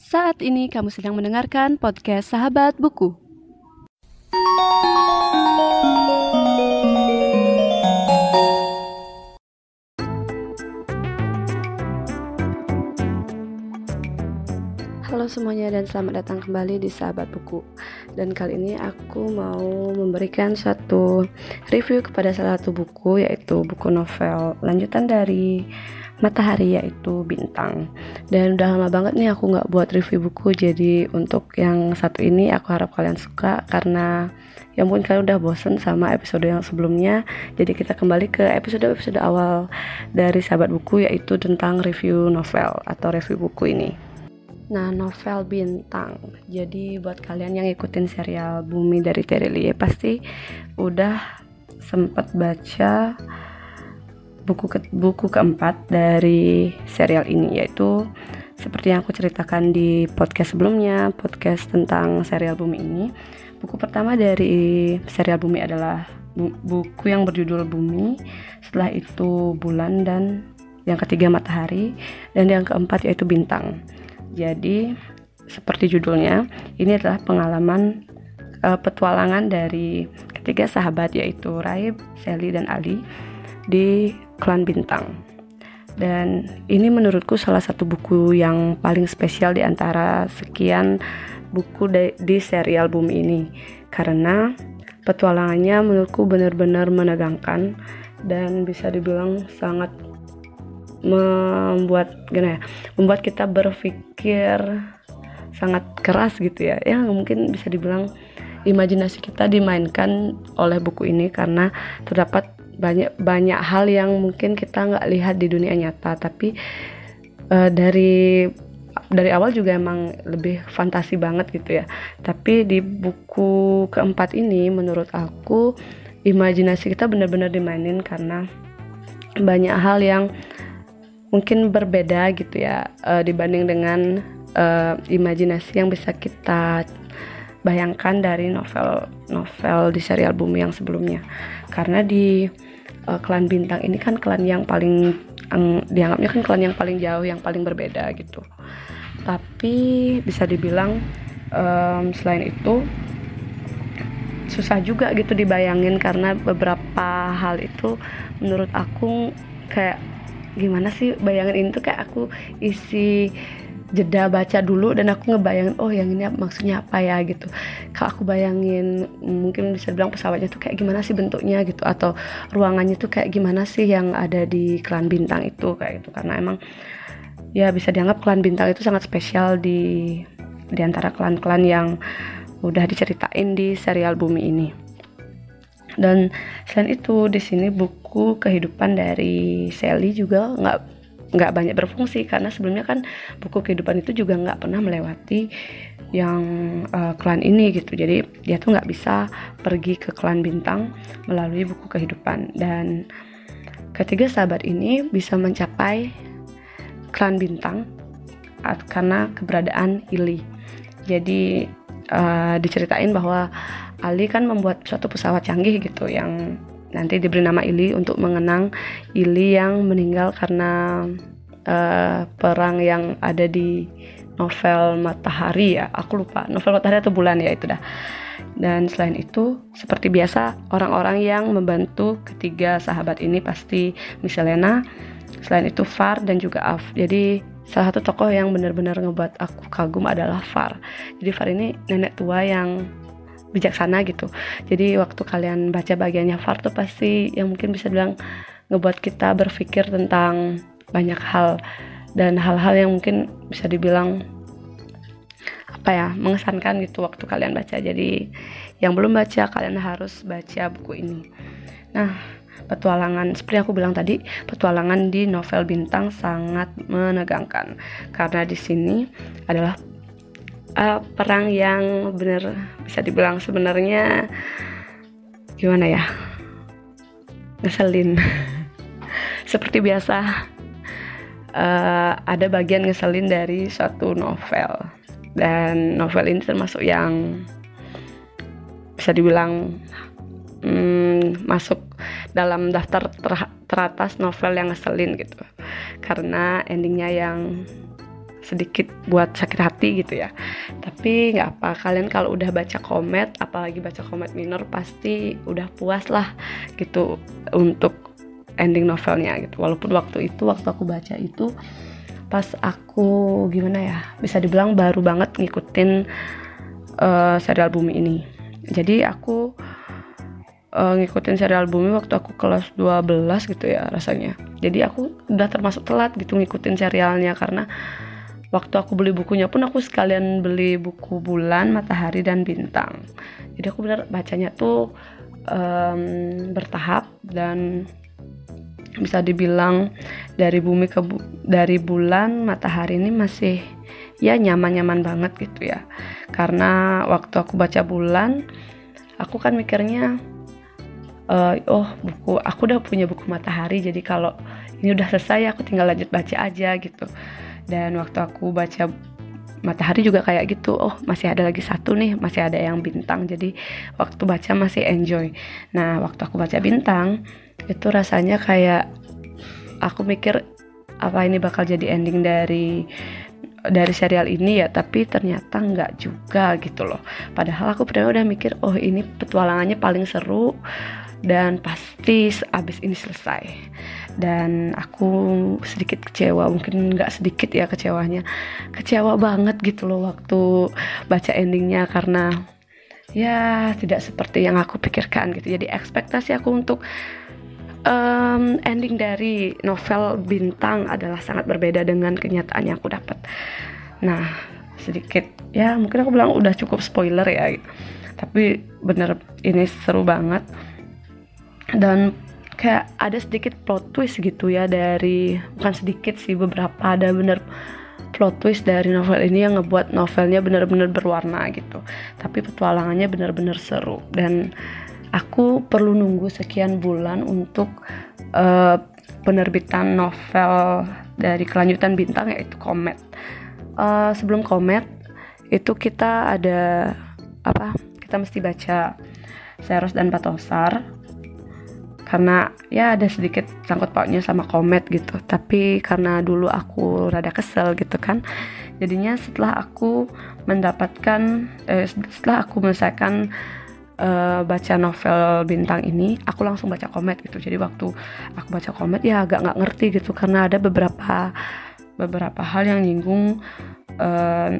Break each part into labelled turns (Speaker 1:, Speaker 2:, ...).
Speaker 1: Saat ini kamu sedang mendengarkan podcast Sahabat Buku. Halo semuanya dan selamat datang kembali di Sahabat Buku. Dan kali ini aku mau memberikan suatu review kepada salah satu buku yaitu buku novel lanjutan dari matahari yaitu bintang. Dan udah lama banget nih aku nggak buat review buku jadi untuk yang satu ini aku harap kalian suka karena ya mungkin kalian udah bosen sama episode yang sebelumnya. Jadi kita kembali ke episode-episode awal dari sahabat buku yaitu tentang review novel atau review buku ini. Nah, novel bintang. Jadi buat kalian yang ikutin serial Bumi dari Terelie pasti udah sempat baca buku ke, buku keempat dari serial ini yaitu seperti yang aku ceritakan di podcast sebelumnya, podcast tentang serial Bumi ini. Buku pertama dari serial Bumi adalah bu buku yang berjudul Bumi, setelah itu Bulan dan yang ketiga Matahari dan yang keempat yaitu Bintang. Jadi seperti judulnya, ini adalah pengalaman uh, petualangan dari ketiga sahabat yaitu Raib, Sally dan Ali di Klan Bintang. Dan ini menurutku salah satu buku yang paling spesial di antara sekian buku di, di serial Bumi ini karena petualangannya menurutku benar-benar menegangkan dan bisa dibilang sangat membuat gimana ya membuat kita berpikir sangat keras gitu ya ya mungkin bisa dibilang imajinasi kita dimainkan oleh buku ini karena terdapat banyak banyak hal yang mungkin kita nggak lihat di dunia nyata. Tapi uh, dari dari awal juga emang lebih fantasi banget gitu ya. Tapi di buku keempat ini menurut aku imajinasi kita benar-benar dimainin karena banyak hal yang mungkin berbeda gitu ya uh, dibanding dengan uh, imajinasi yang bisa kita bayangkan dari novel novel di serial Bumi yang sebelumnya. Karena di uh, klan bintang ini kan klan yang paling um, dianggapnya kan klan yang paling jauh yang paling berbeda gitu. Tapi bisa dibilang um, selain itu susah juga gitu dibayangin karena beberapa hal itu menurut aku kayak gimana sih bayangin ini tuh kayak aku isi jeda baca dulu dan aku ngebayangin oh yang ini maksudnya apa ya gitu. Kalau aku bayangin mungkin bisa bilang pesawatnya tuh kayak gimana sih bentuknya gitu. Atau ruangannya tuh kayak gimana sih yang ada di klan bintang itu kayak gitu. Karena emang ya bisa dianggap klan bintang itu sangat spesial di di antara klan-klan yang udah diceritain di serial bumi ini. Dan selain itu di sini buku kehidupan dari Sally juga nggak nggak banyak berfungsi karena sebelumnya kan buku kehidupan itu juga nggak pernah melewati yang uh, klan ini gitu. Jadi dia tuh nggak bisa pergi ke klan bintang melalui buku kehidupan. Dan ketiga sahabat ini bisa mencapai klan bintang karena keberadaan Ili. Jadi uh, diceritain bahwa Ali kan membuat suatu pesawat canggih gitu yang nanti diberi nama Ili untuk mengenang Ili yang meninggal karena uh, perang yang ada di novel Matahari ya. Aku lupa novel Matahari atau Bulan ya itu dah. Dan selain itu seperti biasa orang-orang yang membantu ketiga sahabat ini pasti Michelena selain itu Far dan juga Af. Jadi salah satu tokoh yang benar-benar ngebuat aku kagum adalah Far. Jadi Far ini nenek tua yang bijaksana gitu. Jadi waktu kalian baca bagiannya Far tuh pasti yang mungkin bisa bilang ngebuat kita berpikir tentang banyak hal dan hal-hal yang mungkin bisa dibilang apa ya mengesankan gitu waktu kalian baca. Jadi yang belum baca kalian harus baca buku ini. Nah petualangan seperti aku bilang tadi petualangan di novel bintang sangat menegangkan. Karena di sini adalah uh, perang yang benar bisa dibilang sebenarnya gimana ya? Ngeselin. Seperti biasa uh, ada bagian ngeselin dari suatu novel. Dan novel ini termasuk yang bisa dibilang hmm, masuk dalam daftar ter teratas novel yang ngeselin gitu. Karena endingnya yang sedikit buat sakit hati gitu ya. Tapi nggak apa kalian kalau udah baca komet apalagi baca komet minor pasti udah puas lah gitu untuk ending novelnya gitu. Walaupun waktu itu waktu aku baca itu pas aku gimana ya bisa dibilang baru banget ngikutin uh, serial bumi ini. Jadi aku uh, ngikutin serial bumi waktu aku kelas 12 gitu ya rasanya. Jadi aku udah termasuk telat gitu ngikutin serialnya karena waktu aku beli bukunya pun aku sekalian beli buku bulan matahari dan bintang. Jadi aku benar bacanya tuh um, bertahap dan bisa dibilang dari bumi ke bu dari bulan matahari ini masih ya nyaman-nyaman banget gitu ya. Karena waktu aku baca bulan aku kan mikirnya uh, oh buku aku udah punya buku matahari jadi kalau ini udah selesai aku tinggal lanjut baca aja gitu dan waktu aku baca matahari juga kayak gitu oh masih ada lagi satu nih masih ada yang bintang. Jadi waktu baca masih enjoy. Nah waktu aku baca bintang itu rasanya kayak aku mikir apa ini bakal jadi ending dari dari serial ini ya? Tapi ternyata nggak juga gitu loh. Padahal aku pernah udah mikir oh ini petualangannya paling seru dan pasti abis ini selesai dan aku sedikit kecewa mungkin nggak sedikit ya kecewanya. Kecewa banget gitu loh waktu baca endingnya karena ya tidak seperti yang aku pikirkan gitu. Jadi ekspektasi aku untuk um, ending dari novel bintang adalah sangat berbeda dengan kenyataan yang aku dapat. Nah sedikit ya mungkin aku bilang udah cukup spoiler ya. Tapi bener ini seru banget. Dan kayak ada sedikit plot twist gitu ya dari bukan sedikit sih beberapa. Ada bener plot twist dari novel ini yang ngebuat novelnya bener-bener berwarna gitu. Tapi petualangannya bener-bener seru. Dan aku perlu nunggu sekian bulan untuk uh, penerbitan novel dari kelanjutan bintang yaitu Komet uh, sebelum Komet itu kita ada apa kita mesti baca Seros dan Patosar karena ya ada sedikit sangkut pautnya sama komet gitu. Tapi karena dulu aku rada kesel gitu kan jadinya setelah aku mendapatkan eh, setelah aku menyelesaikan uh, baca novel bintang ini aku langsung baca komet gitu. Jadi waktu aku baca komet ya agak nggak ngerti gitu. Karena ada beberapa beberapa hal yang nyinggung uh,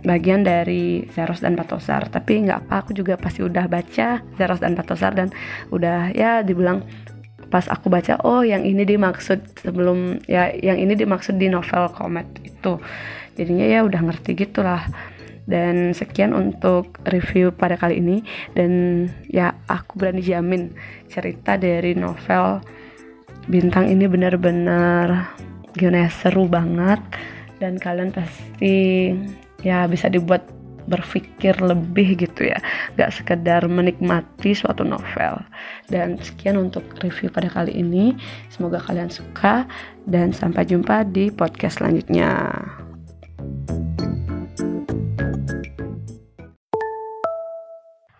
Speaker 1: bagian dari Zeros dan Patosar tapi nggak apa aku juga pasti udah baca Zeros dan Patosar dan udah ya dibilang pas aku baca oh yang ini dimaksud sebelum ya yang ini dimaksud di novel Comet itu. Jadinya ya udah ngerti gitulah. Dan sekian untuk review pada kali ini. Dan ya aku berani jamin cerita dari novel bintang ini benar-benar gimana ya seru banget. Dan kalian pasti ya bisa dibuat berpikir lebih gitu ya. Gak sekedar menikmati suatu novel. Dan sekian untuk review pada kali ini. Semoga kalian suka dan sampai jumpa di podcast selanjutnya